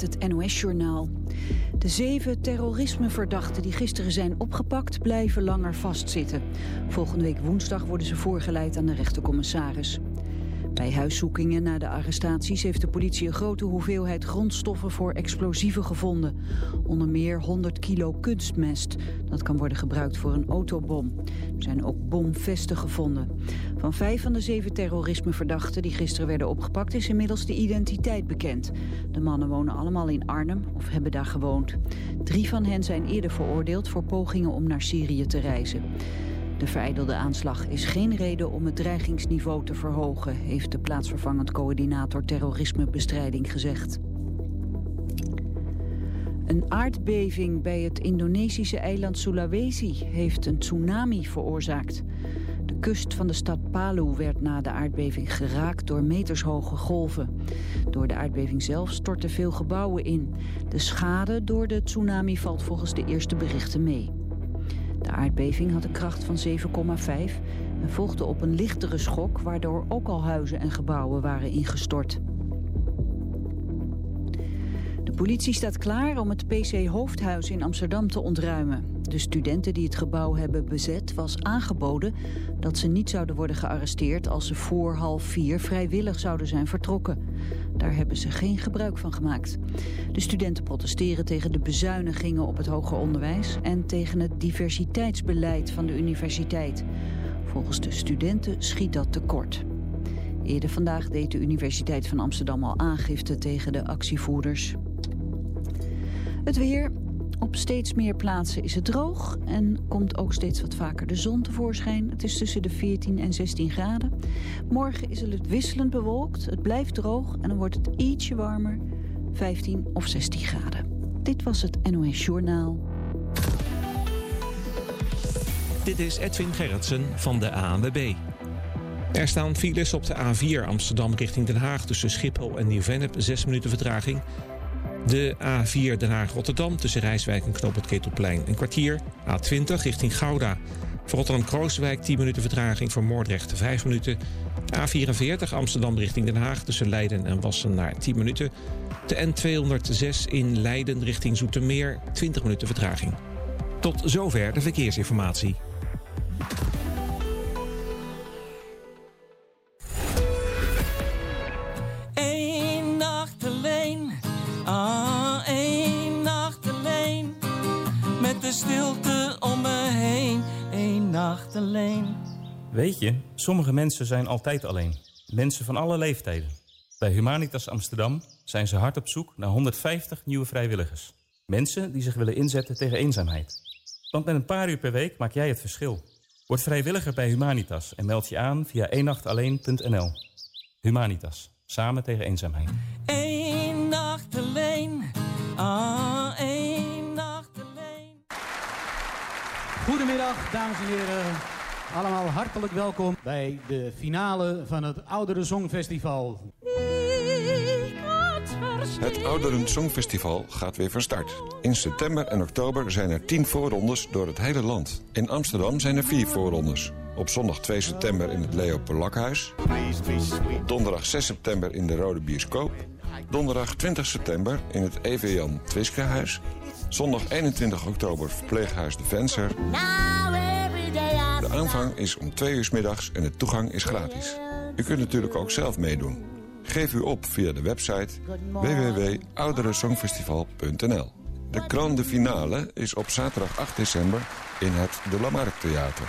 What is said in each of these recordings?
met het NOS-journaal. De zeven terrorismeverdachten die gisteren zijn opgepakt blijven langer vastzitten. Volgende week woensdag worden ze voorgeleid aan de rechtercommissaris. Bij huiszoekingen na de arrestaties heeft de politie een grote hoeveelheid grondstoffen voor explosieven gevonden. Onder meer 100 kilo kunstmest. Dat kan worden gebruikt voor een autobom. Er zijn ook bomvesten gevonden. Van vijf van de zeven terrorismeverdachten die gisteren werden opgepakt is inmiddels de identiteit bekend. De mannen wonen allemaal in Arnhem of hebben daar gewoond. Drie van hen zijn eerder veroordeeld voor pogingen om naar Syrië te reizen. De vereidelde aanslag is geen reden om het dreigingsniveau te verhogen, heeft de plaatsvervangend coördinator terrorismebestrijding gezegd. Een aardbeving bij het Indonesische eiland Sulawesi heeft een tsunami veroorzaakt. De kust van de stad Palu werd na de aardbeving geraakt door metershoge golven. Door de aardbeving zelf stortten veel gebouwen in. De schade door de tsunami valt volgens de eerste berichten mee. De aardbeving had een kracht van 7,5 en volgde op een lichtere schok... waardoor ook al huizen en gebouwen waren ingestort. De politie staat klaar om het PC Hoofdhuis in Amsterdam te ontruimen. De studenten die het gebouw hebben bezet was aangeboden dat ze niet zouden worden gearresteerd als ze voor half vier vrijwillig zouden zijn vertrokken. Daar hebben ze geen gebruik van gemaakt. De studenten protesteren tegen de bezuinigingen op het hoger onderwijs en tegen het diversiteitsbeleid van de universiteit. Volgens de studenten schiet dat tekort. Eerder vandaag deed de Universiteit van Amsterdam al aangifte tegen de actievoerders. Het weer. Op steeds meer plaatsen is het droog en komt ook steeds wat vaker de zon tevoorschijn. Het is tussen de 14 en 16 graden. Morgen is het wisselend bewolkt, het blijft droog en dan wordt het ietsje warmer, 15 of 16 graden. Dit was het NOS Journaal. Dit is Edwin Gerritsen van de ANWB. Er staan files op de A4 Amsterdam richting Den Haag tussen Schiphol en Nieuw-Vennep, 6 minuten vertraging. De A4 Den Haag-Rotterdam tussen Rijswijk en Knoop het Ketelplein een kwartier. A20 richting Gouda. Voor Rotterdam-Krooswijk 10 minuten vertraging. Voor Moordrecht 5 minuten. A44 Amsterdam richting Den Haag tussen Leiden en Wassenaar 10 minuten. De N206 in Leiden richting Zoetermeer 20 minuten vertraging. Tot zover de verkeersinformatie. Weet je, sommige mensen zijn altijd alleen. Mensen van alle leeftijden. Bij Humanitas Amsterdam zijn ze hard op zoek naar 150 nieuwe vrijwilligers. Mensen die zich willen inzetten tegen eenzaamheid. Want met een paar uur per week maak jij het verschil. Word vrijwilliger bij Humanitas en meld je aan via eenachtalleen.nl. Humanitas, samen tegen eenzaamheid. Eén nacht alleen, ah, één nacht alleen. Goedemiddag, dames en heren. Allemaal hartelijk welkom bij de finale van het Oudere Songfestival. Het Ouderen Songfestival gaat weer van start. In september en oktober zijn er 10 voorrondes door het hele land. In Amsterdam zijn er 4 voorrondes. Op zondag 2 september in het Leo Polakhuis. Donderdag 6 september in de Rode Bioscoop. Donderdag 20 september in het EV Jan Twiskehuis. Zondag 21 oktober verpleeghuis De Venser. De aanvang is om 2 uur middags en de toegang is gratis. U kunt natuurlijk ook zelf meedoen. Geef u op via de website www.ouderensongfestival.nl. De grande finale is op zaterdag 8 december in het De Lamarck Theater.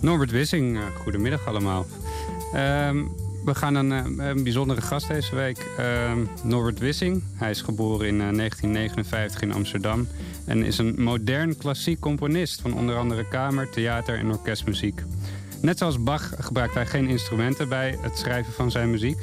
Norbert Wissing. Eh, Goedemiddag allemaal. Ehm, we gaan een, eh, een bijzondere gast deze week. Uh, Norbert Wissing. Hij is geboren in 1959 in Amsterdam. En is een modern klassiek componist van onder andere kamer, theater en orkestmuziek. Net zoals Bach gebruikt hij geen instrumenten bij het schrijven van zijn muziek.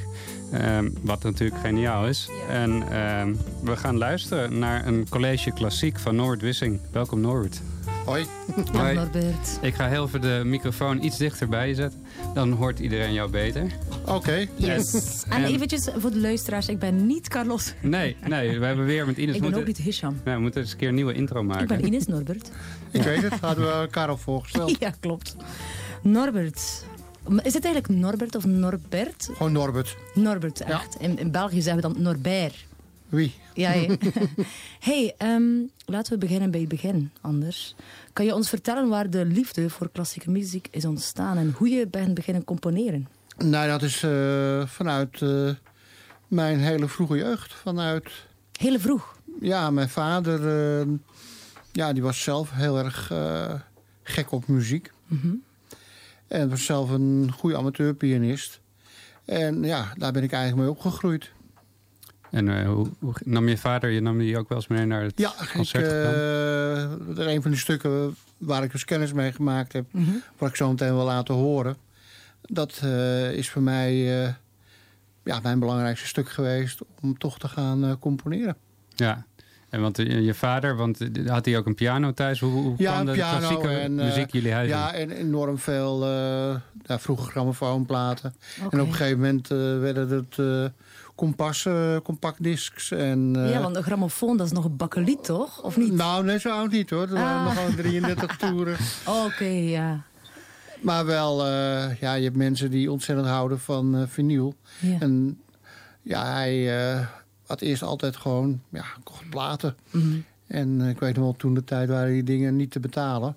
Ehm, wat natuurlijk geniaal is. En ehm, we gaan luisteren naar een college klassiek van Norbert Wissing. Welkom Norbert. Hoi. Hoi. Norbert. Ik ga heel even de microfoon iets dichter bij je zetten. Dan hoort iedereen jou beter. Oké. Yes. En, En- eventjes voor de luisteraars, ik ben niet Carlos. Nee, nee, we hebben weer met Ines... Ik ben moeten, ook niet Hisham. Nee, we moeten eens een keer een nieuwe intro maken. Ik ben Ines Norbert. Ik weet het. Hadden we elkaar al voorgesteld. Ja, klopt. Norbert. Is het eigenlijk Norbert of Norbert? Gewoon Norbert. Norbert, echt. In, in België zeggen we dan Norbert. Wie? Ja, ja. hey, ehm, laten we beginnen bij het begin, Anders. Kan je ons vertellen waar de liefde voor klassieke muziek is ontstaan en hoe je bent beginnen componeren? Nou, dat is eh, vanuit eh, mijn hele vroege jeugd. Vanuit, Hele vroeg. ja, mijn vader, eh, ja, die was zelf heel erg eh, gek op muziek. Mhm. En was zelf een goede amateurpianist. En ja, daar ben ik eigenlijk mee opgegroeid. En eh, hoe, hoe nam je vader, je nam die ook wel eens mee naar het Ja, ik, concert? gegaan? eh, dat is een van die stukken waar ik dus kennis mee gemaakt heb. Mhm. Wat ik zo meteen wil laten horen. Dat eh, is voor mij eh, ja, mijn belangrijkste stuk geweest om toch te gaan eh, componeren. Ja. En want eh, je vader, want eh, had hij ook een piano thuis? Hoe, hoe Ja, kwam de piano klassieke en, eh, muziek jullie huis? Ja, en enorm veel eh ja, vroege grammofoonplaten. En op een gegeven moment eh, werden het eh kompassen, compactdiscs. En, eh, Ja, want een grammofoon, dat is nog een bakkeliet, toch? Of niet? Nou, nee, zo oud niet hoor. Er waren nog gewoon 33 toeren. Oké, ja. Maar wel, eh, ja, je hebt mensen die ontzettend houden van eh vinyl. ja. En ja, hij eh, had eerst altijd gewoon, ja, kocht platen. Mhm. En eh, ik weet nog wel, toen de tijd waren die dingen niet te betalen.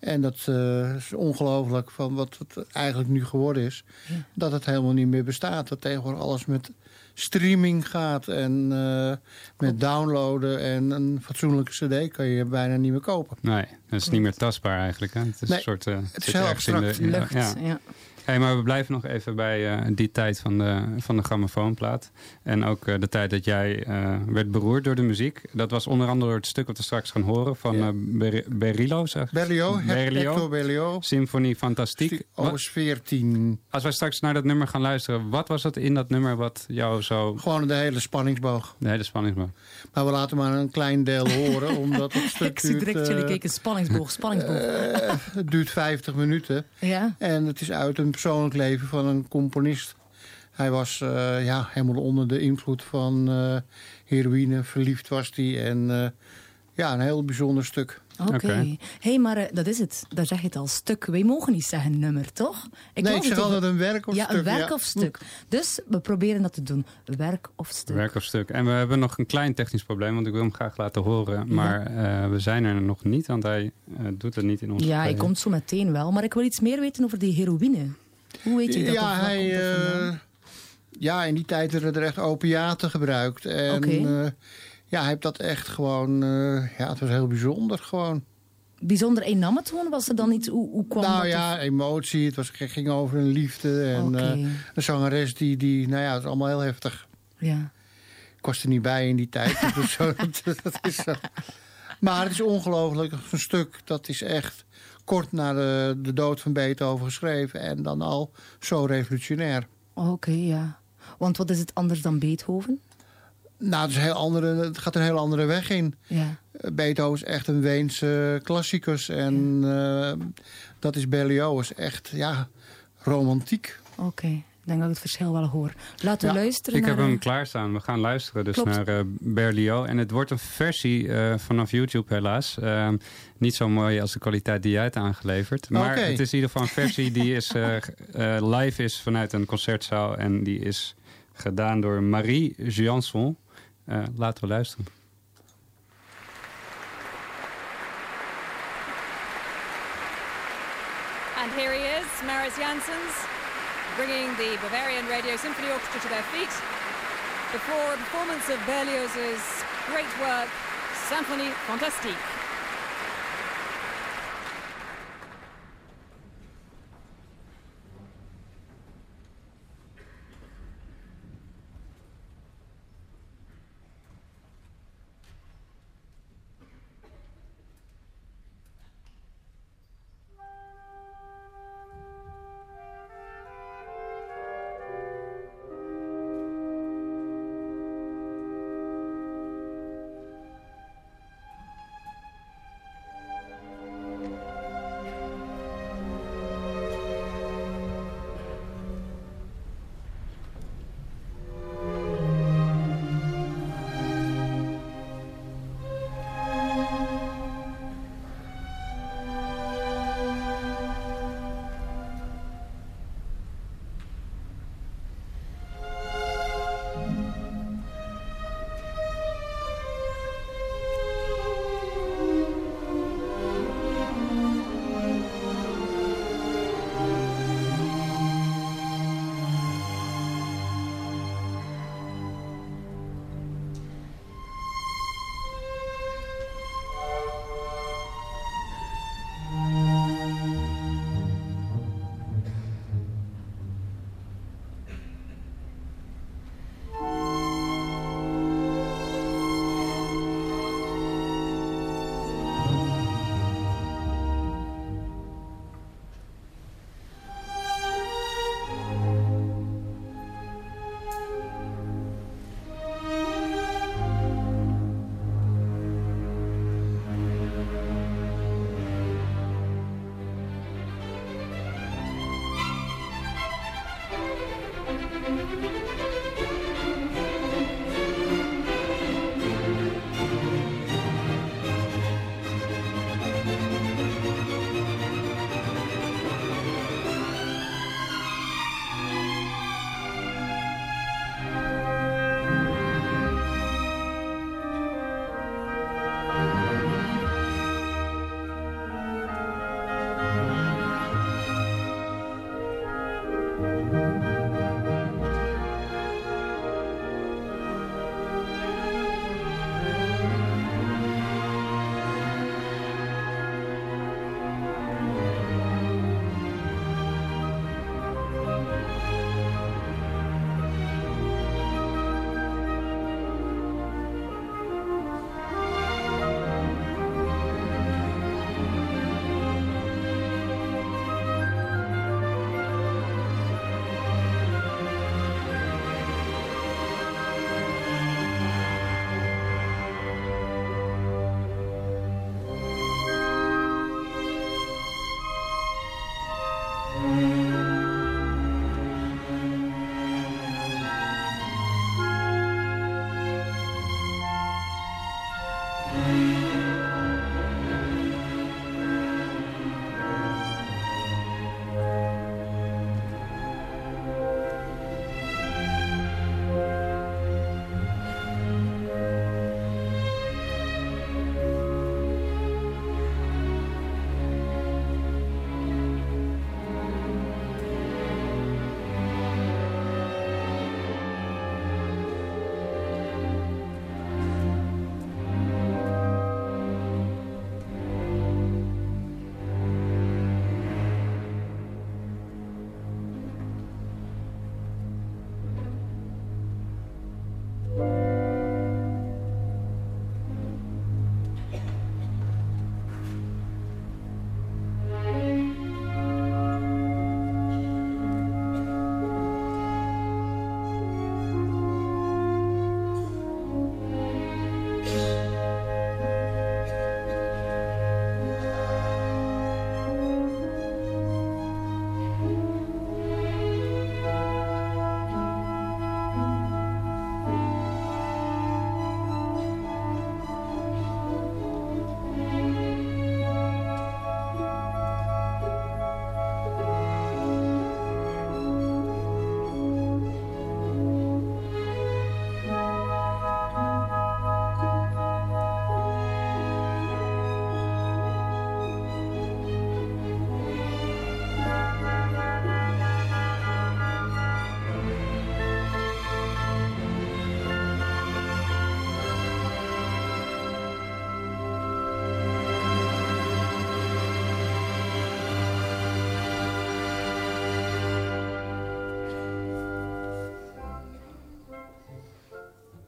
En dat eh, is ongelooflijk van wat het eigenlijk nu geworden is. Ja. Dat het helemaal niet meer bestaat. Dat tegenwoordig alles met streaming gaat en eh, met downloaden. En een fatsoenlijke cd kan je bijna niet meer kopen. Nee, dat is niet meer tastbaar eigenlijk. Hè? Het is Nee, een soort. is zit heel ergens in de- in de- Lucht, ja. ja. Hey, maar we blijven nog even bij eh, die tijd van de, van de grammofoonplaat. En ook eh, de tijd dat jij eh, werd beroerd door de muziek. Dat was onder andere door het stuk wat we straks gaan horen van Ja. eh, Ber- Berlioz. zeg. Berlioz, Berlioz. Hector Berlioz. Symfonie Fantastiek. OS 14. Als wij straks naar dat nummer gaan luisteren, wat was het in dat nummer wat jou zo... Gewoon de hele spanningsboog. De hele spanning maakt? Maar we laten maar een klein deel horen, omdat het stuk Ik zie duurt, direct jullie kijken, spanningsboog, spanningsboog. het duurt 50 minuten. ja? En het is uit een persoonlijk leven van een componist. Hij was eh, ja, helemaal onder de invloed van eh, heroïne. Verliefd was hij. En eh, ja, een heel bijzonder stuk. Oké. Oké. hey, maar dat is het. Daar zeg je het al. Stuk. Wij mogen niet zeggen nummer, toch? nee, las ik zeg altijd een werk of ja, stuk. een werk ja. of stuk. Dus we proberen dat te doen. Werk of stuk. Werk of stuk. En we hebben nog een klein technisch probleem, want ik wil hem graag laten horen. Maar eh, we zijn er nog niet, want hij eh, doet het niet in ons Ja, hij komt zo meteen wel. Maar ik wil iets meer weten over die heroïne. Hoe weet je dat? Ja, hij, eh, ja, in die tijd werden er echt opiaten gebruikt. En eh, ja, hij heeft dat echt gewoon... eh, ja, het was heel bijzonder gewoon. Bijzonder een nam het gewoon? Was er dan iets... Hoe, hoe kwam nou dat? ja, emotie. Het, was, het ging over een liefde. En een zangeres die, die... Nou ja, het is allemaal heel heftig. Ja. Ik was er niet bij in die tijd. dus zo, dat, dat is zo. Maar het is ongelooflijk. Een stuk dat is echt kort na de, de dood van Beethoven geschreven. En dan al zo revolutionair. Oké, ja. Want wat is het anders dan Beethoven? Nou, het, is een heel andere, het gaat een heel andere weg in. Ja. Eh, Beethoven is echt een Weense klassicus. En eh, dat is Berlioz. Echt, ja, romantiek. Oké. Denk dat ik het verschil wel hoor. Laten we Ja, luisteren Ik heb hem eh, klaarstaan. We gaan luisteren dus Klopt. naar eh Berlioz. En het wordt een versie eh, vanaf YouTube helaas. Ehm, niet zo mooi als de kwaliteit die jij hebt aangeleverd. Maar het is in ieder geval een versie die is, eh, eh, live is vanuit een concertzaal. En die is gedaan door Marie Janson. Eh, laten we luisteren. And here he is, Maris Janssens, bringing the Bavarian Radio Symphony Orchestra to their feet before a performance of Berlioz's great work, Symphonie Fantastique.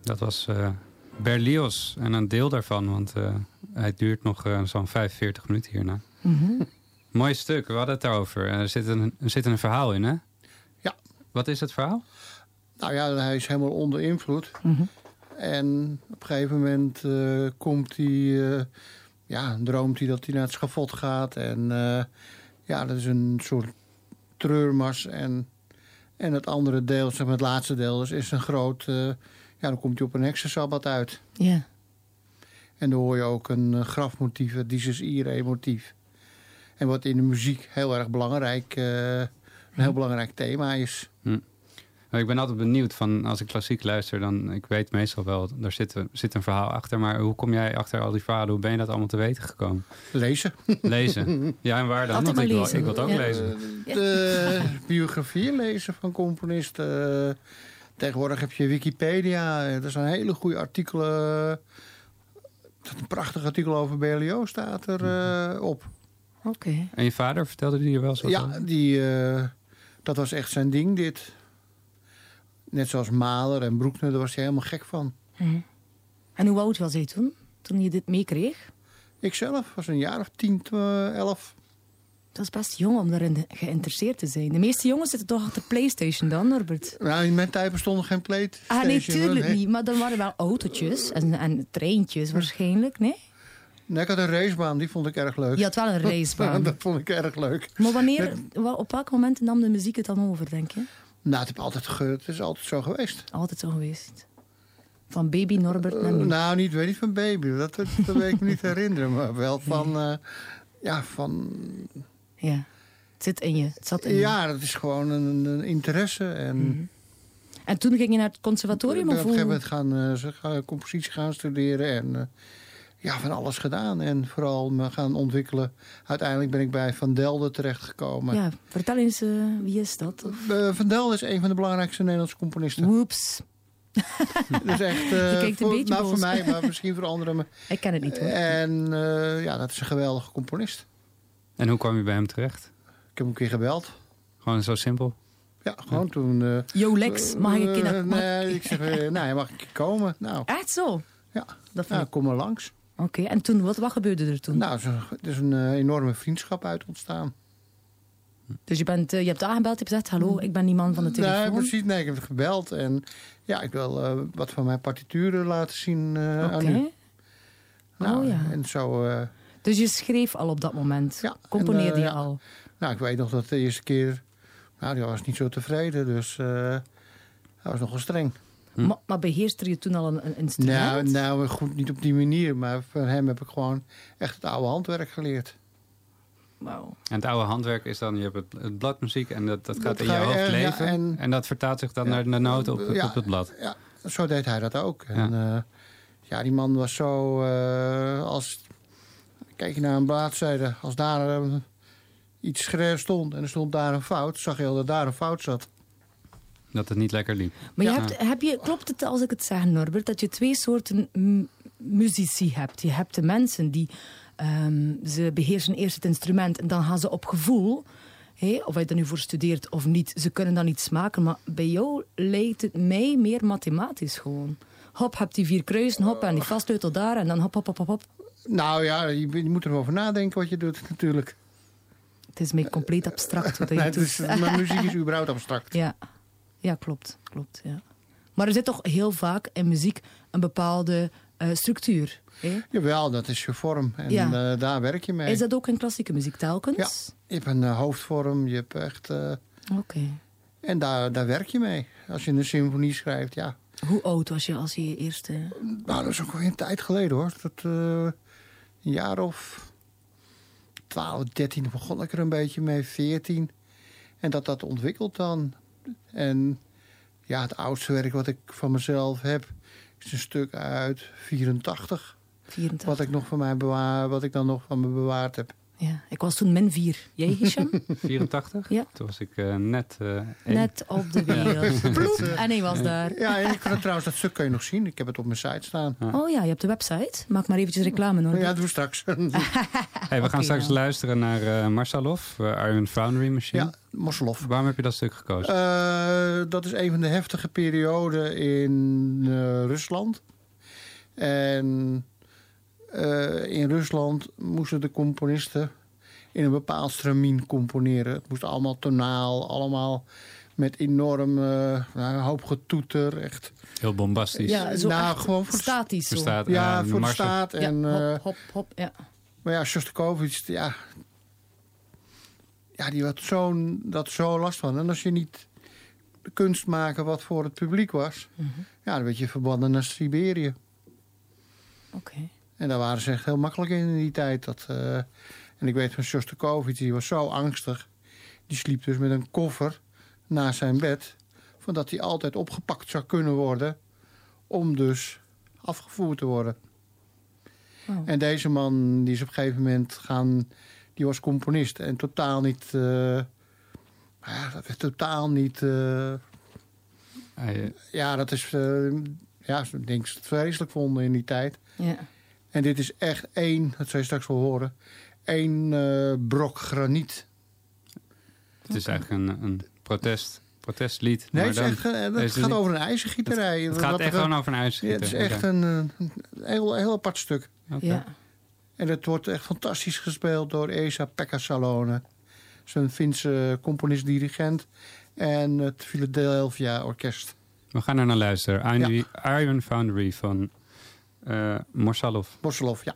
Dat was eh, Berlioz en een deel daarvan, want eh, hij duurt nog eh, zo'n 45 minuten hierna. Mhm. Mooi stuk, we hadden het daarover. Er zit een, er zit een verhaal in, hè? Ja. Wat is het verhaal? Nou ja, hij is helemaal onder invloed. Mhm. En op een gegeven moment eh, komt hij, eh, ja, droomt hij dat hij naar het schavot gaat. En eh, ja, dat is een soort treurmars. En, en het andere deel, zeg maar het laatste deel, is, is een groot, eh, ja, dan komt hij op een heksensabbat uit. Ja. En dan hoor je ook een eh, grafmotief, het Dies Irae motief. En wat in de muziek heel erg belangrijk, eh, een heel belangrijk thema is. Hm. Ik ben altijd benieuwd van als ik klassiek luister, dan ik weet meestal wel, er zit, een- zit een verhaal achter. Maar hoe kom jij achter al die verhalen? Hoe ben je dat allemaal te weten gekomen? Lezen. Lezen. Ja, en waar dan? Want ik wil, lezen. ik wil het ook Ja. lezen. De biografieën lezen van componisten. Eh, Tegenwoordig heb je Wikipedia. Er zijn hele goede artikelen. Staat Een prachtig artikel over Berlioz staat er eh, op. Oké. En je vader vertelde die er wel wat Ja, die, eh, dat was echt zijn ding dit. Net zoals Mahler en Broekner, daar was hij helemaal gek van. En hoe oud was hij toen? Toen je dit meekreeg? Ik zelf was een jaar of tien, elf. Dat is best jong om daarin geïnteresseerd te zijn. De meeste jongens zitten toch achter PlayStation dan, Norbert? Nou, in mijn tijd bestond er geen PlayStation. Ah, nee, tuurlijk Nee. niet. Maar dan waren wel autootjes en, en treintjes waarschijnlijk, nee? Nee, ik had een racebaan, die vond ik erg leuk. Je had wel een racebaan. dat vond ik erg leuk. Maar wanneer, op welk moment nam de muziek het dan over, denk je? Nou, het, heb altijd ge- het is altijd zo geweest. Altijd zo geweest. Van baby Norbert naar Eh, nou, niet, weet niet van baby. Dat, dat, dat weet ik me niet herinneren. Maar wel van... eh, ja, van... Ja, het zit in je. Het zat in. Ja, dat is gewoon een, een interesse. En Mhm. En toen ging je naar het conservatorium? op een gegeven moment gaan, gaan compositie gaan studeren. En eh, ja, van alles gedaan. En vooral me gaan ontwikkelen. Uiteindelijk ben ik bij Van Delden terechtgekomen. Ja, vertel eens, eh, wie is dat? Van Delden is een van de belangrijkste Nederlandse componisten. Woeps. Dat is echt... Voor, nou, voor mij, maar misschien voor anderen. Ik ken het niet hoor. En ja, dat is een geweldige componist. En hoe kwam je bij hem terecht? Ik heb hem een keer gebeld. Gewoon zo simpel? Ja, gewoon toen... eh, Yo Lex, mag ik een keer eh, naar... Nee, ik zeg, eh, nou, mag ik een keer komen? Nou, Echt zo? ja, Dat nou vind kom maar langs. ik... Oké, en toen, wat, wat gebeurde er toen? Nou, er is- er is een eh, enorme vriendschap uit ontstaan. Dus je, bent, eh, je hebt aangebeld, je hebt gezegd, hallo, ik ben die man van de telefoon. Nee, precies. Nee, ik heb gebeld. En ja, ik wil eh, wat van mijn partituren laten zien eh, Oké. aan u. Nou, oh ja. En zo... eh, Dus je schreef al op dat moment? Ja, Componeerde en, eh, je ja. al? nou, ik weet nog dat de eerste keer... Nou, die was niet zo tevreden. Dus eh hij was nogal streng. Hm. Maar, maar beheerste je toen al een, een Nou, instrument? nou, goed, niet op die manier. Maar van hem heb ik gewoon echt het oude handwerk geleerd. Wauw. En het oude handwerk is dan, je hebt het, het bladmuziek en dat, dat gaat Dat in je hoofd ja, leven. en- en, dat vertaalt zich dan Ja. naar de noten op, Ja. op het blad. Ja, zo deed hij dat ook. En, ja. ja, die man was zo... eh, als, kijk je naar een bladzijde, als daar iets schreef stond... en er stond daar een fout, zag je al dat daar een fout zat. Dat het niet lekker liep. Maar je hebt, heb je, klopt het als ik het zeg, Norbert, dat je twee soorten muzici hebt? Je hebt de mensen die ehm, ze beheersen eerst het instrument en dan gaan ze op gevoel. Hé, of je er nu voor studeert of niet, ze kunnen dan iets maken. Maar bij jou lijkt het mij meer mathematisch gewoon. Hop, heb die vier kruisen, hop, en die vastsleutel daar en dan hop, hop, hop, hop, hop. Nou ja, je, je moet erover nadenken wat je doet natuurlijk. Het is mij compleet abstract wat je Nee, doet. is, maar muziek is überhaupt abstract. Ja, ja klopt. klopt ja. Maar er zit toch heel vaak in muziek een bepaalde eh, structuur. Hè? Jawel, dat is je vorm. En Ja. eh, daar werk je mee. Is dat ook in klassieke muziek telkens? Ja, je hebt een eh, hoofdvorm, je hebt echt... Oké. en daar, daar werk je mee. Als je een symfonie schrijft, ja. Hoe oud was je als je je eerste... Nou, dat is ook alweer een tijd geleden hoor. Dat, een jaar of 12, 13 begon ik er een beetje mee, 14. En dat dat ontwikkelt dan. En ja, het oudste werk wat ik van mezelf heb, is een stuk uit 84. 84? Wat ik, nog van mij bewaar, wat ik dan nog van me bewaard heb. Ja, ik was toen min 4. Jij, Hisham? 84? Ja. Toen was ik eh, net eh. Net op de wereld. Ploep, en hij was daar. Ja, en ik kan het trouwens, dat stuk kun je nog zien. Ik heb het op mijn site staan. Oh ja, je hebt de website. Maak maar eventjes reclame hoor. Ja, doe straks. Hey, we gaan straks nou. luisteren naar eh Marsalov, Iron Foundry Machine. Ja, Mosselov. Waarom heb je dat stuk gekozen? Eh, dat is een van de heftige perioden in eh, Rusland. En eh, in Rusland moesten de componisten in een bepaald stramien componeren. Het moest allemaal tonaal, allemaal met enorm eh, nou, een hoop getoeter. Echt. Heel bombastisch. Ja, zo nou, echt gewoon voor, statisch zo. Voor staat, ja, eh, voor de staat. En, eh, hop, hop, hop. Ja. Maar ja, Shostakovich, ja, ja, die had zo'n dat zo last van. En als je niet de kunst maken wat voor het publiek was... Mhm. ja, dan werd je verbannen naar Siberië. Oké. En daar waren ze echt heel makkelijk in in die tijd. Dat, eh, en ik weet van Shostakovich, die was zo angstig. Die sliep dus met een koffer naast zijn bed... van dat hij altijd opgepakt zou kunnen worden... om dus afgevoerd te worden. Oh. En deze man, die is op een gegeven moment gaan... die was componist en totaal niet... eh, ja, dat werd totaal niet... ja, dat is... eh, ja, ik denk ze het vreselijk vonden in die tijd. Ja. En dit is echt één, dat zal je straks wel horen... één eh, brok graniet. het is eigenlijk een, een protest, protestlied. Nee, maar het, is dan- echt, eh, het is gaat niet- over een ijzergieterij. Het gaat Wat echt gewoon over een Ja, ijzergieter. het is echt een, een heel, heel apart stuk. Ja. En het wordt echt fantastisch gespeeld door Esa Pekka Salone. Zijn Finse componist-dirigent. En het Philadelphia Orkest. We gaan er naar luisteren. Iron, Iron Foundry van eh Morsalov. Bosselov, ja.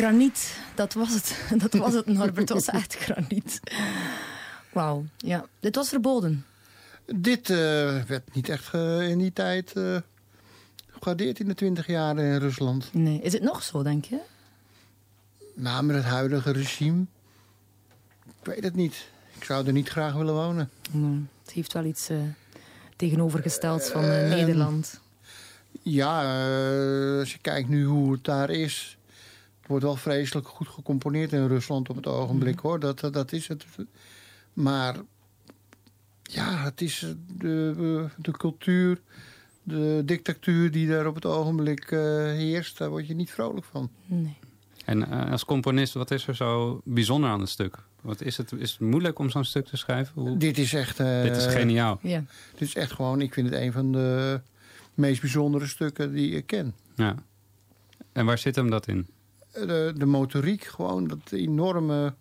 Graniet, dat was het. Dat was het, Norbert. Het was echt graniet. Wauw, ja. Dit was verboden. Dit eh, werd niet echt eh, in die tijd uh, gewaardeerd in de twintig jaar in Rusland. Nee. Is het nog zo, denk je? Nou, met het huidige regime... Ik weet het niet. Ik zou er niet graag willen wonen. Nee, het heeft wel iets tegenovergestelds van Nederland. Ja, als je kijkt nu hoe het daar is... Het wordt wel vreselijk goed gecomponeerd in Rusland op het ogenblik, mhm. hoor. Dat, dat is het. Maar ja, het is de, de cultuur, de dictatuur die daar op het ogenblik uh, heerst. Daar word je niet vrolijk van. Nee. En uh, als componist, wat is er zo bijzonder aan het stuk? Wat is, het, is het moeilijk om zo'n stuk te schrijven? Hoe... Dit is echt... Uh, dit is geniaal. Ja. Dit is echt gewoon, ik vind het een van de meest bijzondere stukken die ik ken. Ja. En waar zit hem dat in? De, de motoriek, gewoon dat enorme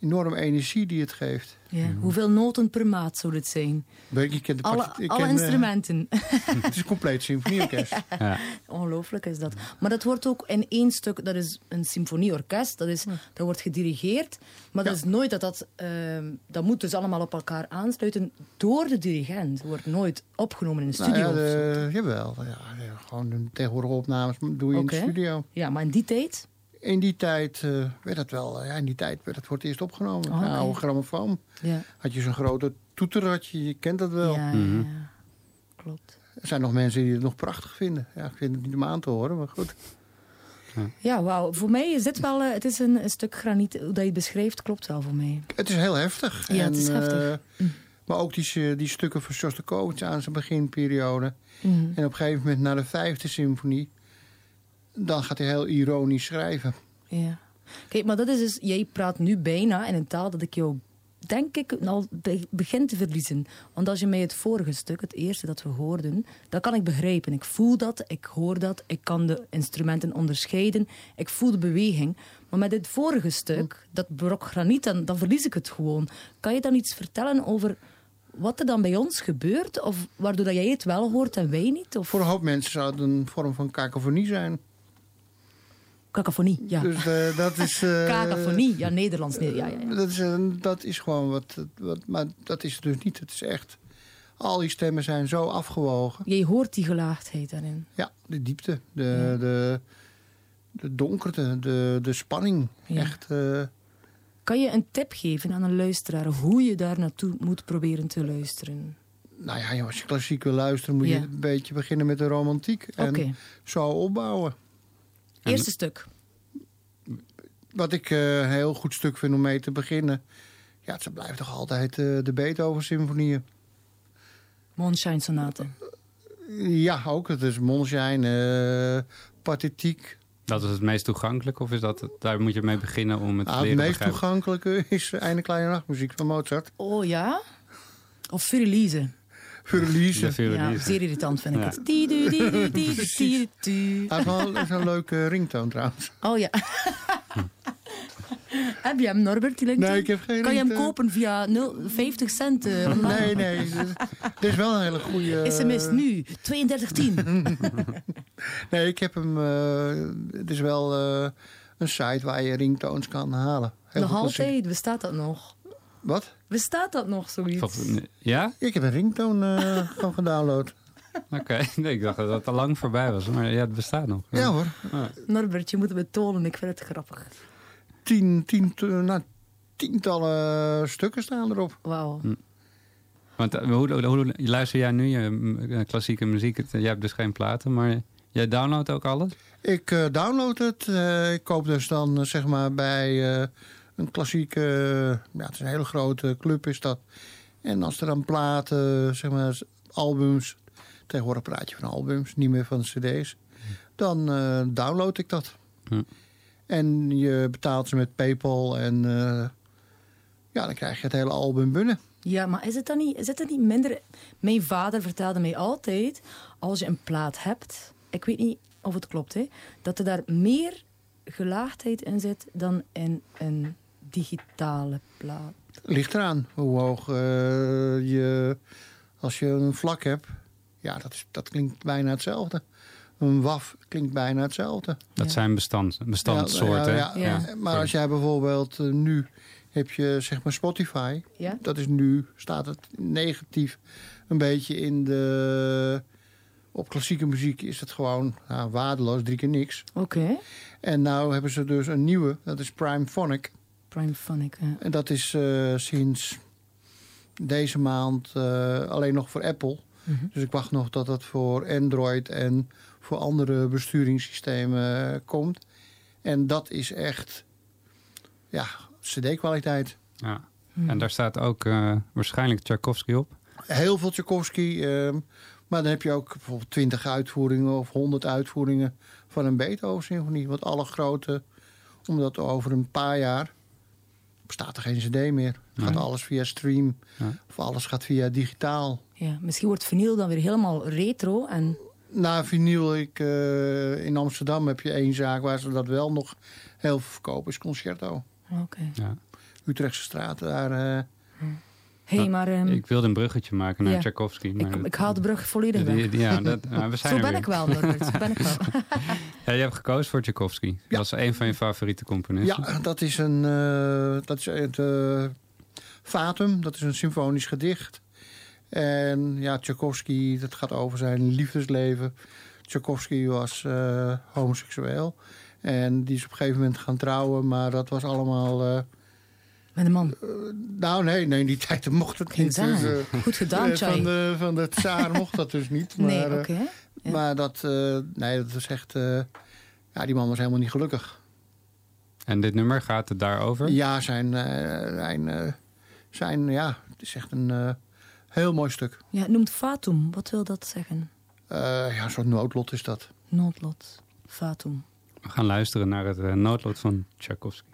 enorme energie die het geeft. Ja. Hoeveel noten per maat zou dit zijn? Weet ik, ken de alle, ik alle ken, instrumenten. het is een compleet symfonieorkest. ja. Ongelooflijk is dat. Maar dat wordt ook in één stuk, dat is een symfonieorkest, dat, is, dat wordt gedirigeerd. Maar dat is nooit dat dat, uh, dat moet dus allemaal op elkaar aansluiten door de dirigent. Het wordt nooit opgenomen in de nou studio. ja, de, jawel, ja, gewoon tegenwoordige opnames doe je okay. in de studio. Ja, maar in die tijd? In die tijd uh, werd het wel, ja, in die tijd werd het voor het eerst opgenomen. Oh, okay. Een oude grammofoon. Ja. Had je zo'n grote toeter, had je, je kent dat wel. Ja, mm -hmm. ja, klopt. Er zijn nog mensen die het nog prachtig vinden. Ja, ik vind het niet om aan te horen, maar goed. Ja, ja wauw. Voor mij is dit wel, uh, het is een, een, stuk graniet, hoe dat je het beschrijft, klopt wel voor mij. Het is heel heftig. Ja, en, het is heftig. Uh, maar ook die, die stukken van Shostakovich aan zijn beginperiode. Mm. En op een gegeven moment naar de vijfde symfonie... dan gaat hij heel ironisch schrijven. Ja. Kijk, maar dat is dus, jij praat nu bijna in een taal dat ik jou, denk ik, al begin te verliezen. Want als je mij het vorige stuk, het eerste dat we hoorden, dat kan ik begrijpen. Ik voel dat, ik hoor dat, ik kan de instrumenten onderscheiden, ik voel de beweging. Maar met dit vorige stuk, dat brok graniet, dan, dan verlies ik het gewoon. Kan je dan iets vertellen over wat er dan bij ons gebeurt? Of waardoor dat jij het wel hoort en wij niet? Of? Voor een hoop mensen zou het een vorm van kakofonie zijn. Cacophonie, ja. Dus uh, dat is... Uh, Cacophonie, ja, Nederlands. Nee, ja, ja, ja. Dat, is, uh, dat is gewoon wat, wat... Maar dat is het dus niet. Het is echt... Al die stemmen zijn zo afgewogen. Je hoort die gelaagdheid daarin. Ja, de diepte. De, ja. de, de donkerte. De, de spanning. Ja. Echt... kan je een tip geven aan een luisteraar... hoe je daar naartoe moet proberen te luisteren? Nou ja, als je klassiek wil luisteren... moet je een beetje beginnen met de romantiek. En okay. zo opbouwen. Eerste stuk. Wat ik een uh, heel goed stuk vind om mee te beginnen... ja, het blijft toch altijd uh, de Beethoven-symfonieën. Monshine Sonate. Ja, ook. Het is Monshine, uh, Pathetiek. Dat is het meest toegankelijk? Of is dat, daar moet je mee beginnen om het te ah, leren Het meest toegankelijke is Einde Kleine Nachtmuziek van Mozart. Oh ja? Of Furelize. Furelize. Ja, zeer irritant vind ik Ja. het. Hij heeft wel zo'n leuke ringtoon trouwens. Oh ja. heb je hem, Norbert? Die Nee, ik heb geen Kan je hem kopen via 0, 50 cent? online? Nee, nee. Dit is wel een hele goede... SMS nu, 3210. Nee, ik heb hem... eh, het is wel eh, een site waar je ringtoons kan halen. Heel nog altijd, bestaat dat nog? Wat? Bestaat dat nog, zoiets? Ja? Ik heb een ringtoon eh van gedownload. Oké. Nee, ik dacht dat het al lang voorbij was. Maar ja, het bestaat nog. Ja hoor. Norbert, je moet het betonen, ik vind het grappig. Tien, tien, nou, tientallen stukken staan erop. Wauw. Want eh, hoe, hoe, hoe luister jij nu je mm, klassieke muziek? Het- Jij hebt dus geen platen, maar jij downloadt ook alles? Ik eh, download het. eh, ik koop dus dan eh, zeg maar bij eh, een klassieke... ja, het is een hele grote club is dat. En als er dan platen, zeg maar albums... Tegenwoordig praat je van albums, niet meer van cd's. Dan eh, download ik dat. Hm. En je betaalt ze met Paypal en... eh, ja, dan krijg je het hele album binnen. Ja, maar is het dan niet, is het dan niet minder... Mijn vader vertelde mij altijd, als je een plaat hebt... Ik weet niet of het klopt, hè, dat er daar meer gelaagdheid in zit dan in een digitale plaat. Ligt eraan hoe hoog eh, je... Als je een vlak hebt, ja, dat, is, dat klinkt bijna hetzelfde. Een WAF klinkt bijna hetzelfde. Dat zijn bestand, bestandssoorten. Ja, ja, ja. Maar als jij bijvoorbeeld eh, nu heb je zeg maar Spotify. Ja. Dat is nu, staat het negatief een beetje in de... Op klassieke muziek is het gewoon nou, waardeloos, drie keer niks. Oké. En nou hebben ze dus een nieuwe, dat is Prime Phonic. Prime Phonic, ja. En dat is eh, sinds deze maand eh, alleen nog voor Apple. Mhm. Dus ik wacht nog dat dat voor Android en voor andere besturingssystemen eh, komt. En dat is echt, ja, cd-kwaliteit. Ja. Hmm. En daar staat ook eh, waarschijnlijk Tchaikovsky op. Heel veel Tchaikovsky. ehm, maar dan heb je ook bijvoorbeeld 20 uitvoeringen of 100 uitvoeringen van een Beethoven-symfonie. Want alle grote, omdat over een paar jaar bestaat er geen cd meer. Gaat Nee. alles via stream Ja. of alles gaat via digitaal. ja. Misschien wordt vinyl dan weer helemaal retro. En... Na vinyl, ik, eh, in Amsterdam heb je één zaak waar ze dat wel nog heel veel verkopen, is Concerto. Oké. Ja. Utrechtse straat, daar... eh, hey, maar... ehm, Ik wilde een bruggetje maken naar ja. Tchaikovsky. Maar ik, ik haal de brug volledig weg. ja, dat, nou, we zijn Zo ben weer. ik wel, Norbert. Ben ik wel. Ja, je hebt gekozen voor Tchaikovsky. Dat is een van je favoriete componisten. Ja, dat is een eh, dat is het eh, Fatum, dat is een symfonisch gedicht. En ja, Tchaikovsky, dat gaat over zijn liefdesleven. Tchaikovsky was eh, homoseksueel. En die is op een gegeven moment gaan trouwen, maar dat was allemaal... eh, Met een man. nou, nee, nee, in die tijd mocht het niet. zaar. eh, Goed gedaan, eh, Chai. Van de, van de tsaar mocht dat dus niet. Maar, Nee, eh, oké. Ja. Maar dat, eh, nee, dat was echt... eh, ja, die man was helemaal niet gelukkig. En dit nummer gaat het daarover? Ja, zijn, eh, zijn, eh, zijn, ja, het is echt een eh, heel mooi stuk. Ja, het noemt Fatum. Wat wil dat zeggen? Eh, ja, een soort noodlot is dat. Noodlot. Fatum. We gaan luisteren naar het eh, noodlot van Tchaikovsky.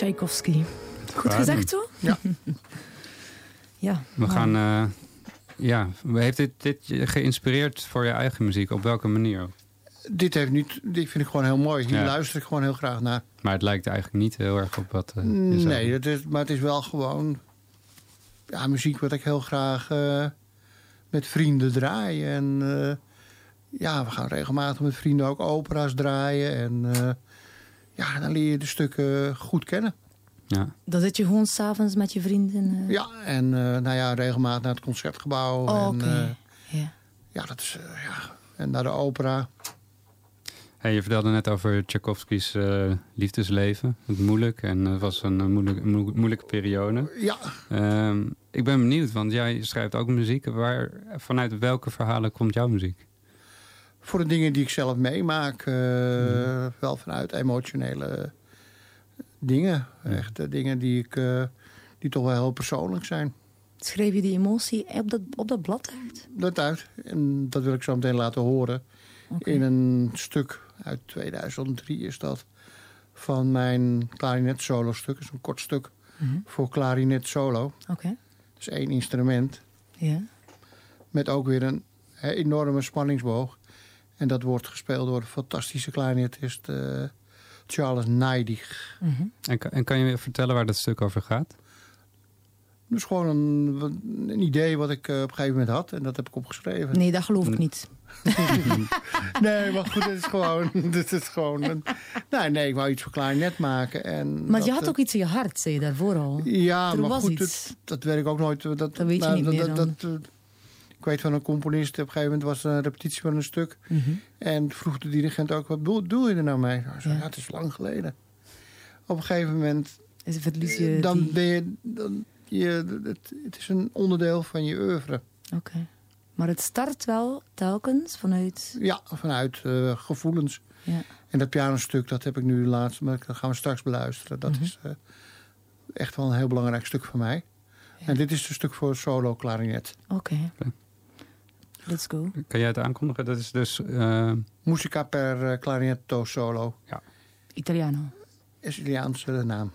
Tchaikovsky. Goed gezegd zo? Ja. ja. We gaan... eh, ja, heeft dit, dit je geïnspireerd voor je eigen muziek? Op welke manier ook? Dit, heeft niet, dit vind ik gewoon heel mooi. Hier Ja. luister ik gewoon heel graag naar. Maar het lijkt eigenlijk niet heel erg op wat... eh, Nee, het is, maar het is wel gewoon ja, muziek wat ik heel graag eh, met vrienden draai. En eh, ja, we gaan regelmatig met vrienden ook opera's draaien. En eh, ja, dan leer je de stukken goed kennen. Ja. Dan zit je gewoon s'avonds met je vrienden. eh. Ja, en eh, nou ja, regelmatig naar het concertgebouw. Oh, en, oké. eh, Ja. ja, dat is, eh, ja, en naar de opera. Hey, je vertelde net over Tchaikovsky's eh, liefdesleven. Het moeilijk en het was een, moeilijk, moe- moeilijke periode. Ja, Ehm, ik ben benieuwd, want jij schrijft ook muziek. Waar, vanuit welke verhalen komt jouw muziek? Voor de dingen die ik zelf meemaak. eh, Wel vanuit emotionele dingen. Echt eh, dingen die, ik, eh, die toch wel heel persoonlijk zijn. Schrijf je die emotie op dat, op dat blad uit? Dat uit. En dat wil ik zo meteen laten horen. In een stuk uit 2003 is dat. Van mijn klarinet solo stuk. Dat is een kort stuk Mhm. voor klarinet solo. Oké. Dat is één instrument. Ja. Met ook weer een enorme spanningsboog. En dat wordt gespeeld door de fantastische klarinetist eh, Charles Neidig. Mhm. En, kan- en kan je vertellen waar dat stuk over gaat? Dus gewoon een, een idee wat ik eh, op een gegeven moment had. En dat heb ik opgeschreven. Nee, dat geloof ik niet. Nee, maar goed, het is gewoon... Het is gewoon een, nee, nee, ik wou iets voor klarinet maken. En Maar je had eh, ook iets in je hart, zei je daarvoor al. Ja, er maar was goed, iets. Dat, dat weet ik ook nooit. Dat, Dat weet je nou, niet dat, meer dat, dan. dat, ik weet van een componist, op een gegeven moment was er een repetitie van een stuk. Mhm. En vroeg de dirigent ook, wat bedoel, doe je er nou mee? Ik zei, Ja. het is lang geleden. Op een gegeven moment, Is verlies je dan die... ben je, dan, je het, het is een onderdeel van je oeuvre. Oké. Maar het start wel telkens vanuit... Ja, vanuit eh, gevoelens. Ja. En dat pianostuk, dat heb ik nu laatst, maar dat gaan we straks beluisteren. Dat Mhm. is eh, echt wel een heel belangrijk stuk voor mij. En dit is een stuk voor solo klarinet. Oké. Let's go. Kan jij het aankondigen? Dat is dus... eh, Musica per eh, clarinetto solo. Italiano. Is Italiaanse naam.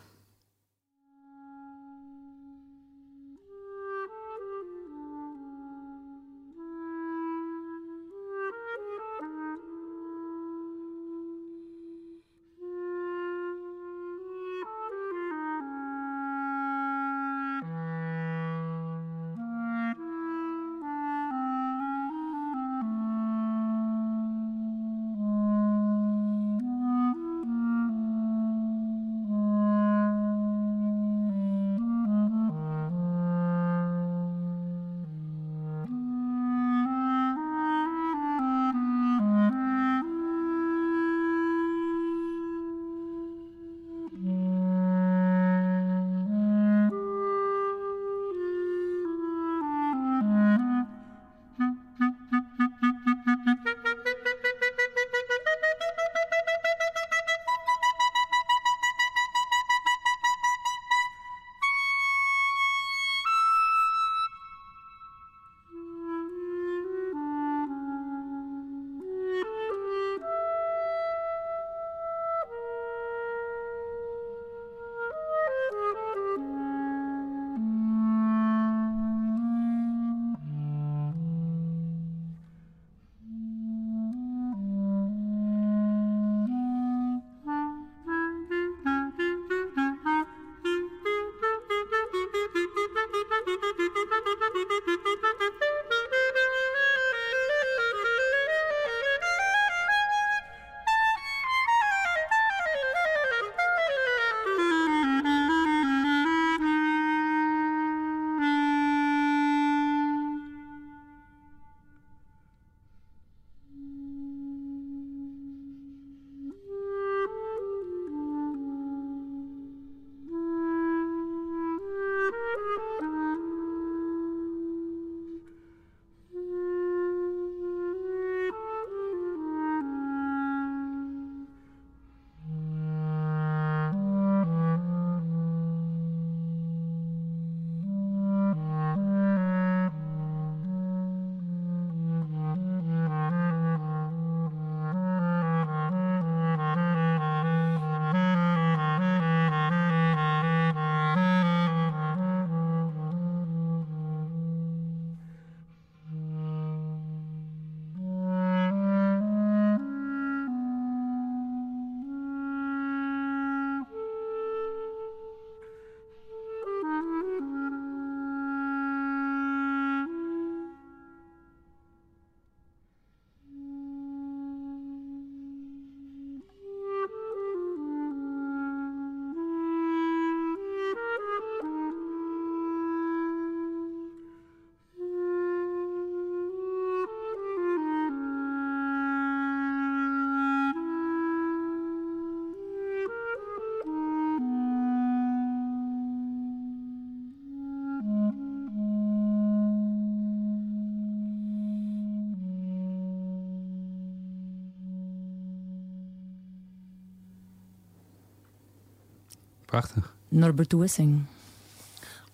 Prachtig. Norbert Wissing.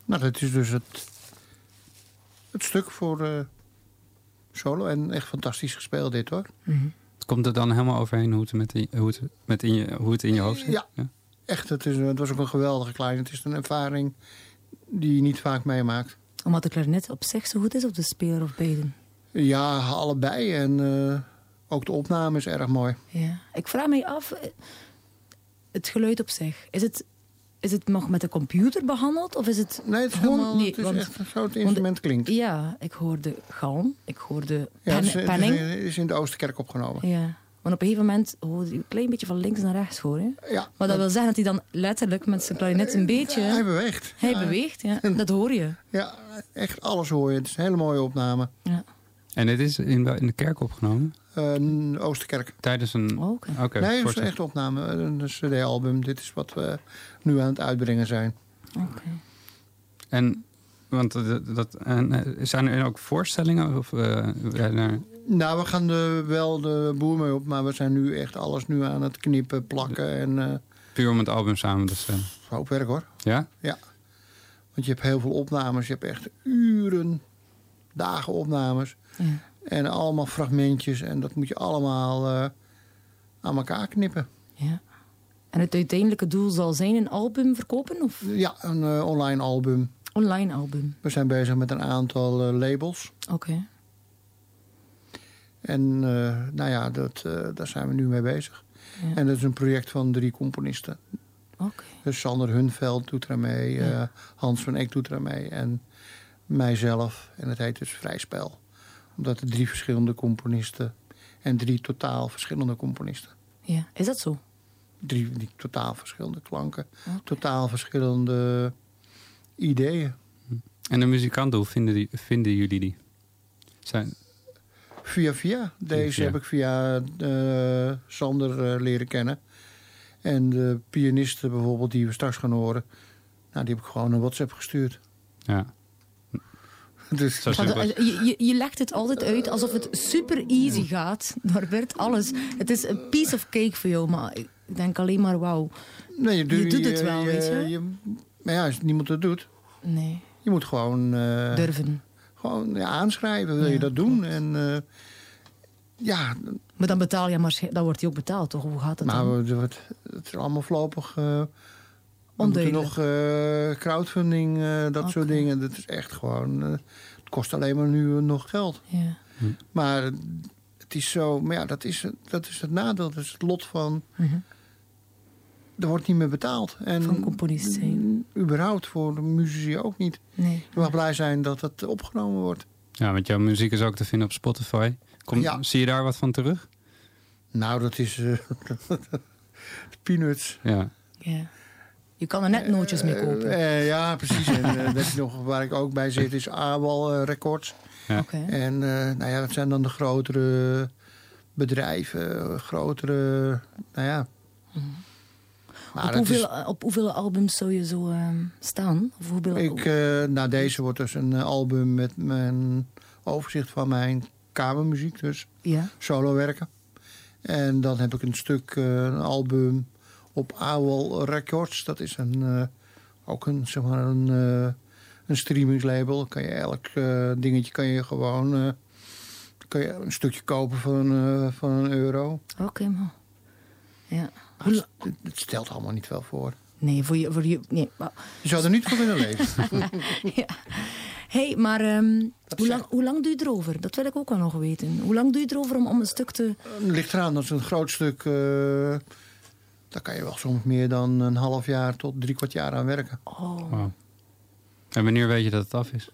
Nou, dat is dus het, het stuk voor eh, solo. En echt fantastisch gespeeld dit hoor. Komt er dan helemaal overheen hoe het, met die, hoe het, met in, je, hoe het in je hoofd zit? Ja. Echt, het, is, het was ook een geweldige klein. Het is een ervaring die je niet vaak meemaakt. Omdat de klarinet op zich zo goed is, of de speler of beiden? Ja, allebei. En eh, ook de opname is erg mooi. Ja. Ik vraag me af, eh, het geluid op zich, is het, is het nog met de computer behandeld? Of is het Nee, het is, gewoon... helemaal, nee, het is want- echt zo het instrument klinkt. Ja, ik hoorde galm, ik hoorde Ja, pen, het is, het is- penning. het is in de Oosterkerk opgenomen. Ja. Want op een gegeven moment hoorde je een klein beetje van links naar rechts horen. Ja, Maar dat wil zeggen dat hij dan letterlijk met zijn klarinet een beetje... Hij beweegt. Hij Ja. beweegt, ja. Dat hoor je. Ja, echt alles hoor je. Het is een hele mooie opname. Ja. En dit is in, in de kerk opgenomen? Eh, een Oosterkerk. Tijdens een... Oh, Oké. Nee, het is voorstel. een echte opname. Een cd-album. Dit is wat we nu aan het uitbrengen zijn. Oké. En, want dat, dat, en, eh, zijn er ook voorstellingen? Of, eh, naar- Nou, we gaan er wel de boer mee op. Maar we zijn nu echt alles nu aan het knippen, plakken. En eh puur om het album samen te stellen? hoop werk hoor. Ja? Ja. Want je hebt heel veel opnames. Je hebt echt uren, dagen opnames. Ja. En allemaal fragmentjes. En dat moet je allemaal eh, aan elkaar knippen. ja. En het uiteindelijke doel zal zijn een album verkopen? Of Ja, een eh, online album. online album? We zijn bezig met een aantal eh, labels. Oké. En nou ja, dat, daar zijn we nu mee bezig. Ja. En dat is een project van drie componisten. Oké. Dus Sander Hunveld doet er mee, Ja. Hans van Eck doet er mee en mijzelf. En het heet dus Vrijspel. Omdat er drie verschillende componisten en drie totaal verschillende componisten. Ja. Is dat zo? Drie, drie totaal verschillende klanken, totaal verschillende ideeën. En de muzikanten, hoe vinden, die, vinden jullie die? Zijn, Via via. Deze via. heb ik via eh, Sander eh, leren kennen. En de pianisten bijvoorbeeld die we straks gaan horen. Nou, die heb ik gewoon een WhatsApp gestuurd. ja. Dus, je, je, je legt het altijd uit alsof het super easy gaat. Norbert, alles. Het is een piece of cake voor jou, maar ik denk alleen maar wauw. nee, je, je doet het wel, weet je? Maar ja, als niemand het doet, Nee, je moet gewoon, eh, durven. gewoon ja, aanschrijven. Wil Ja, je dat doen? En eh, ja, Maar dan betaal je maar, dan wordt hij ook betaald, toch? Hoe gaat dat maar dan? het, het is allemaal voorlopig. eh Onduidelijk. nog eh, crowdfunding, eh, dat soort dingen. Dat is echt gewoon. eh, het kost alleen maar nu nog geld. Ja. Maar het is zo. Maar ja, dat is, dat is het nadeel. Dat is het lot van. Mhm. Er wordt niet meer betaald. En Van componist zijn. überhaupt voor de muzici ook niet. Nee. Je mag blij zijn dat het opgenomen wordt. ja, want jouw muziek is ook te vinden op Spotify. Kom, Ja. Zie je daar wat van terug? Nou, dat is. eh, peanuts. Ja. Ja. Je kan er net nootjes mee kopen. Eh, eh, ja, precies. en eh, dat is nog waar ik ook bij zit, is AWAL eh, Records. Oké. En eh, nou ja, dat zijn dan de grotere bedrijven, eh, grotere. Nou ja. Maar Op dat hoeveel, op hoeveel albums zou je zo ehm, staan? Of hoeveel, is, ik, eh nou, deze wordt dus een eh, album met mijn overzicht van mijn kamermuziek, dus ja? solo werken. En dan heb ik een stuk, eh, een album op AWOL Records. Dat is een, eh, ook een, zeg maar een, eh, een streamingslabel. Kan je elk eh, dingetje kan je gewoon kan je een stukje kopen van, van een euro. Oké, man. Ja. Het, stelt allemaal niet veel voor. Nee, voor je... Voor je nee, Je zou er niet voor kunnen leven. ja. hey, maar ehm, hoe, lang, hoe lang doe je erover? Dat wil ik ook wel nog weten. Hoe lang doe je erover om, om een stuk te... Het ligt eraan, dat is een groot stuk. Daar kan je wel soms meer dan een half jaar tot drie kwart jaar aan werken. Oh. En wanneer weet je dat het af is?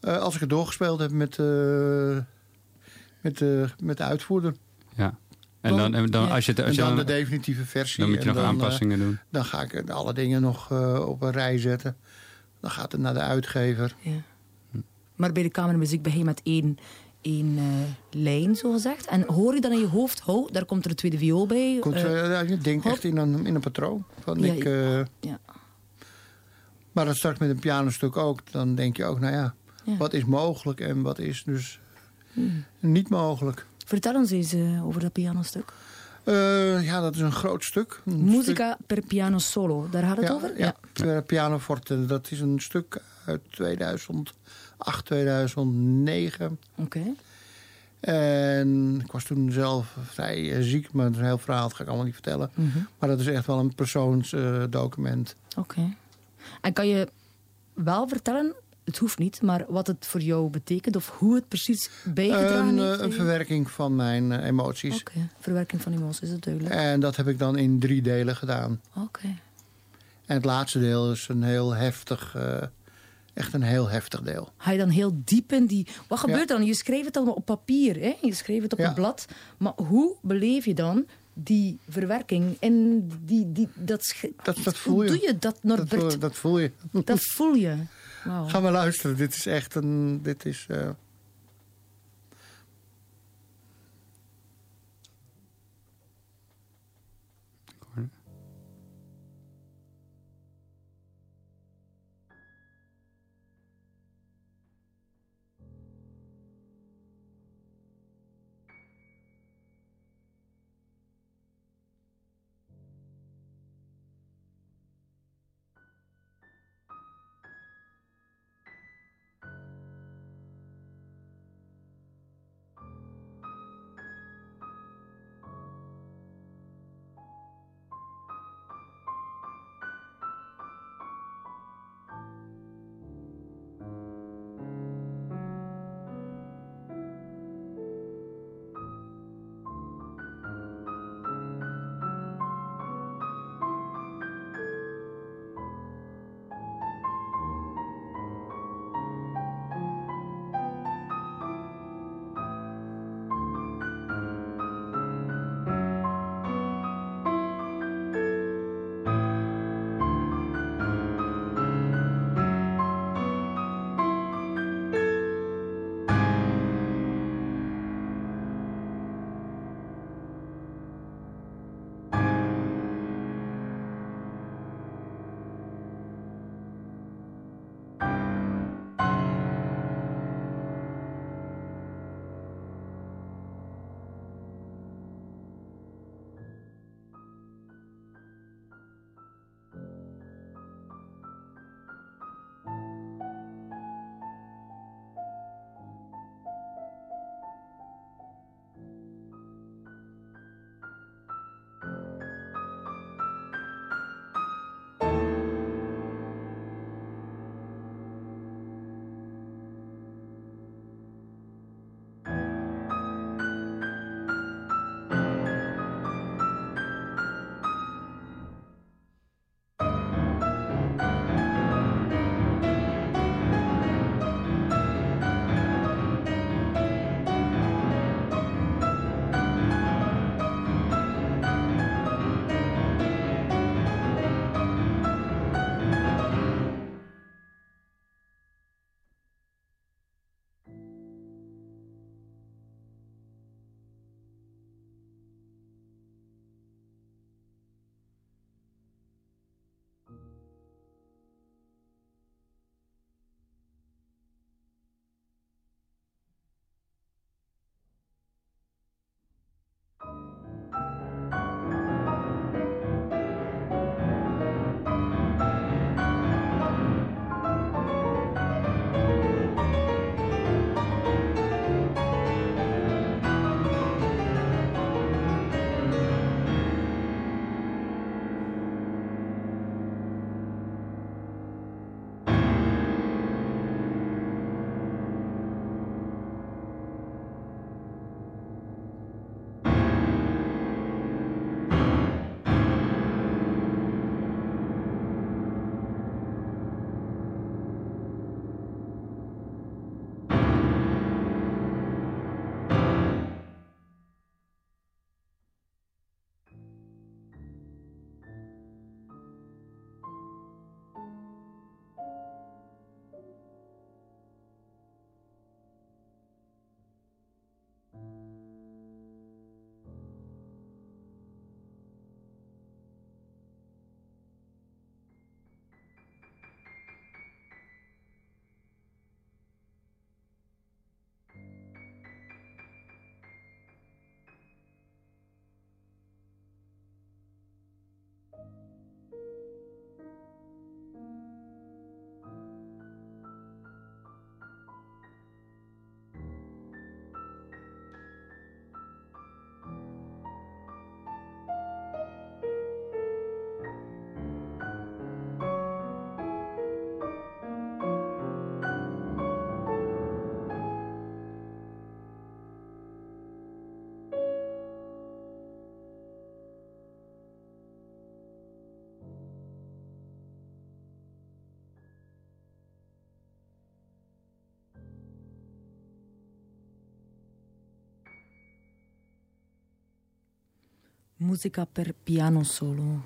Eh, als ik het doorgespeeld heb met, eh, met, de met de uitvoerder. Ja. En dan, en dan Ja. als je, als en je dan dan, de definitieve versie. dan moet je nog dan, eh, aanpassingen doen. dan ga ik alle dingen nog eh, op een rij zetten. Dan gaat het naar de uitgever. ja. Maar bij de kamermuziek begin je met één, één eh, lijn, zo gezegd. En hoor je dan in je hoofd, ho, daar komt er een tweede viool bij. Komt, eh, eh, je denkt echt in een, in een patroon. Van Ja, ik, ja. Maar dat straks met een pianostuk ook. Dan denk je ook, nou ja, Ja. wat is mogelijk en wat is dus niet mogelijk. Vertel ons eens over dat pianostuk. Eh, ja, dat is een groot stuk. Een Musica per piano solo, daar gaat het ja, over? Ja, ja. pianoforte. Dat is een stuk uit 2008, 2009. Oké. En ik was toen zelf vrij eh, ziek, maar een heel verhaal, dat ga ik allemaal niet vertellen. Mhm. Maar dat is echt wel een persoonsdocument. Oké. En kan je wel vertellen, het hoeft niet, maar wat het voor jou betekent of hoe het precies bijgedragen een, heeft? eh, een verwerking van mijn eh, emoties. Oké, verwerking van emoties, dat duidelijk. En dat heb ik dan in drie delen gedaan. Oké. En het laatste deel is een heel heftig, eh, echt een heel heftig deel. Ga je dan heel diep in die... Wat gebeurt dan? Je schreef het dan op papier, hè? je schreef het op Ja. een blad. Maar hoe beleef je dan die verwerking en die, die, dat, Dat, dat voel Hoe je. doe je dat, Dat, Norbert? voel- dat voel je. Dat voel je. Ga maar luisteren. Dit is echt een... Dit is, eh, Musica per piano solo.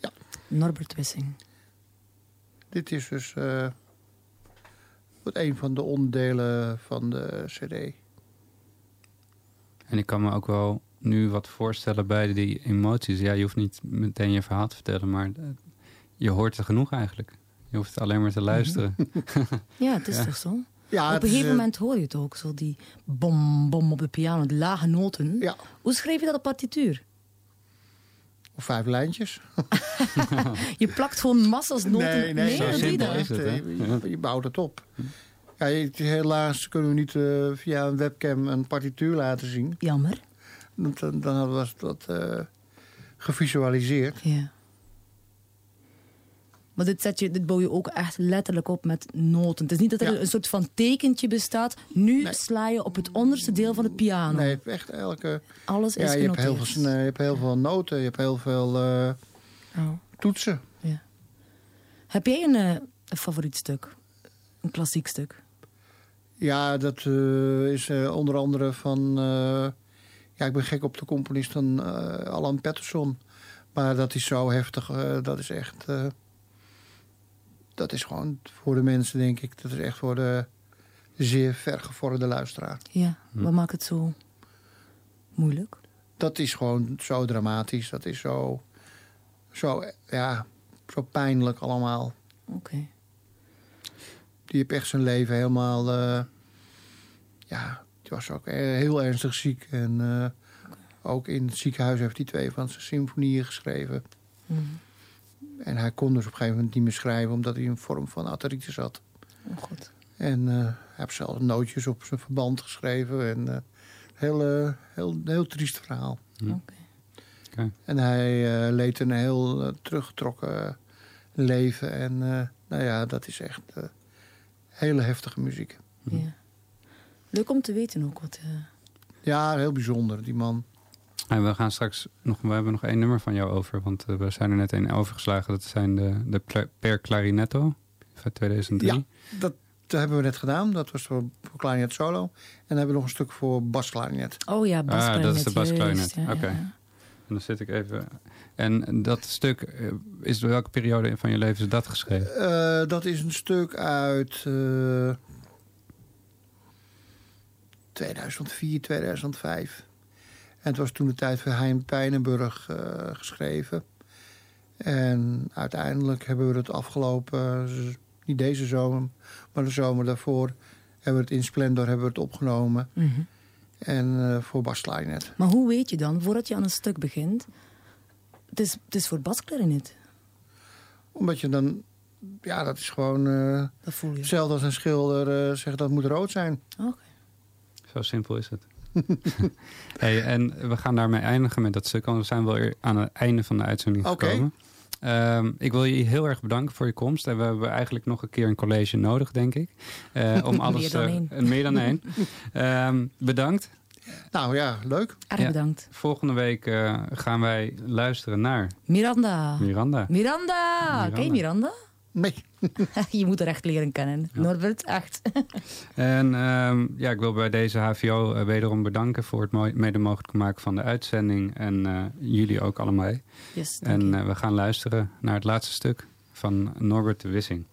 Ja. Norbert Wissing. Dit is dus uh, een van de onderdelen van de cd. En ik kan me ook wel nu wat voorstellen bij die emoties. Ja, je hoeft niet meteen je verhaal te vertellen, maar eh, je hoort er genoeg eigenlijk. Je hoeft alleen maar te mhm. luisteren. ja, het is toch zo? Ja, op een gegeven moment hoor je het ook, zo die bom, bom op de piano, de lage noten. Ja. Hoe schreef je dat op partituur? Of vijf lijntjes. je plakt gewoon massas noten. Nee, nee, nee is het. Je, je, bouwt het op. Ja, helaas kunnen we niet uh, via een webcam een partituur laten zien. Jammer. Dan, dan was dat uh, gevisualiseerd. Ja. Maar dit, zet je, dit bouw je ook echt letterlijk op met noten. Het is niet dat er een soort van tekentje bestaat. Nu sla je op het onderste deel van de piano. Nee, echt elke... Alles is je hebt, heel veel, je hebt heel veel noten, je hebt heel veel uh, oh. toetsen. Ja. Heb jij een, uh, een, favoriet stuk? Een klassiek stuk? Ja, dat uh, is onder andere van... ja, ik ben gek op de componist van Alan Patterson. Maar dat is zo heftig. dat is echt dat is gewoon voor de mensen, denk ik... dat is echt voor de zeer vergevorderde luisteraar. Ja, hm. wat maakt het zo moeilijk? Dat is gewoon zo dramatisch. Dat is zo, zo, ja, zo pijnlijk allemaal. Oké. Die heeft echt zijn leven helemaal... Uh, ja, die was ook heel ernstig ziek. En uh, ook in het ziekenhuis heeft hij twee van zijn symfonieën geschreven. Mm. En hij kon dus op een gegeven moment niet meer schrijven... omdat hij een vorm van artritis had. Oh god. En uh, hij heeft zelf nootjes op zijn verband geschreven. En uh, heel, uh, heel, heel triest verhaal. Oké. En hij leed een heel teruggetrokken leven. En nou ja, dat is echt hele heftige muziek. Ja. Leuk om te weten ook wat... Ja, heel bijzonder, die man. En we gaan straks nog, we hebben nog één nummer van jou over, want uh, we zijn er net een overgeslagen. Dat zijn de, de Per Clarinetto van 2003. Ja, dat, hebben we net gedaan. Dat was voor, voor klarinet solo. En dan hebben we nog een stuk voor basklarinet. Oh ja, basklarinet. Ah, dat is de basklarinet. Oké. En dan zit ik even... En dat stuk, eh, is door welke periode van je leven is dat geschreven? Uh, dat is een stuk uit... Uh, 2004, 2005. En het was toen de tijd voor Hein Pijnenburg uh, geschreven. En uiteindelijk hebben we het afgelopen, niet deze zomer, maar de zomer daarvoor... hebben we het in Splendor hebben we het opgenomen. Mm -hmm. En uh, voor basklarinet. Maar hoe weet je dan, voordat je aan een stuk begint... het is, het is voor basklarinet? Omdat je dan... Ja, dat is gewoon... Uh, dat voel je. Hetzelfde als een schilder zegt dat moet rood zijn. Oké. Zo simpel is het. hey, en we gaan daarmee eindigen met dat stuk. Want we zijn wel aan het einde van de uitzending gekomen. Um, ik wil je heel erg bedanken voor je komst. En we hebben eigenlijk nog een keer een college nodig, denk ik. Uh, om alles, meer dan één. Uh, meer dan één. um, bedankt. Nou ja, leuk. Erg ja, bedankt. Volgende week uh, gaan wij luisteren naar... Miranda. Miranda. Miranda. Miranda. Ken je Miranda? Nee. je moet er echt leren kennen. Norbert, echt. en um, ja, ik wil bij deze HVO uh, wederom bedanken voor het mede mogelijk maken van de uitzending. En uh, jullie ook allemaal. Yes, en uh, we gaan luisteren naar het laatste stuk van Norbert de Wissing.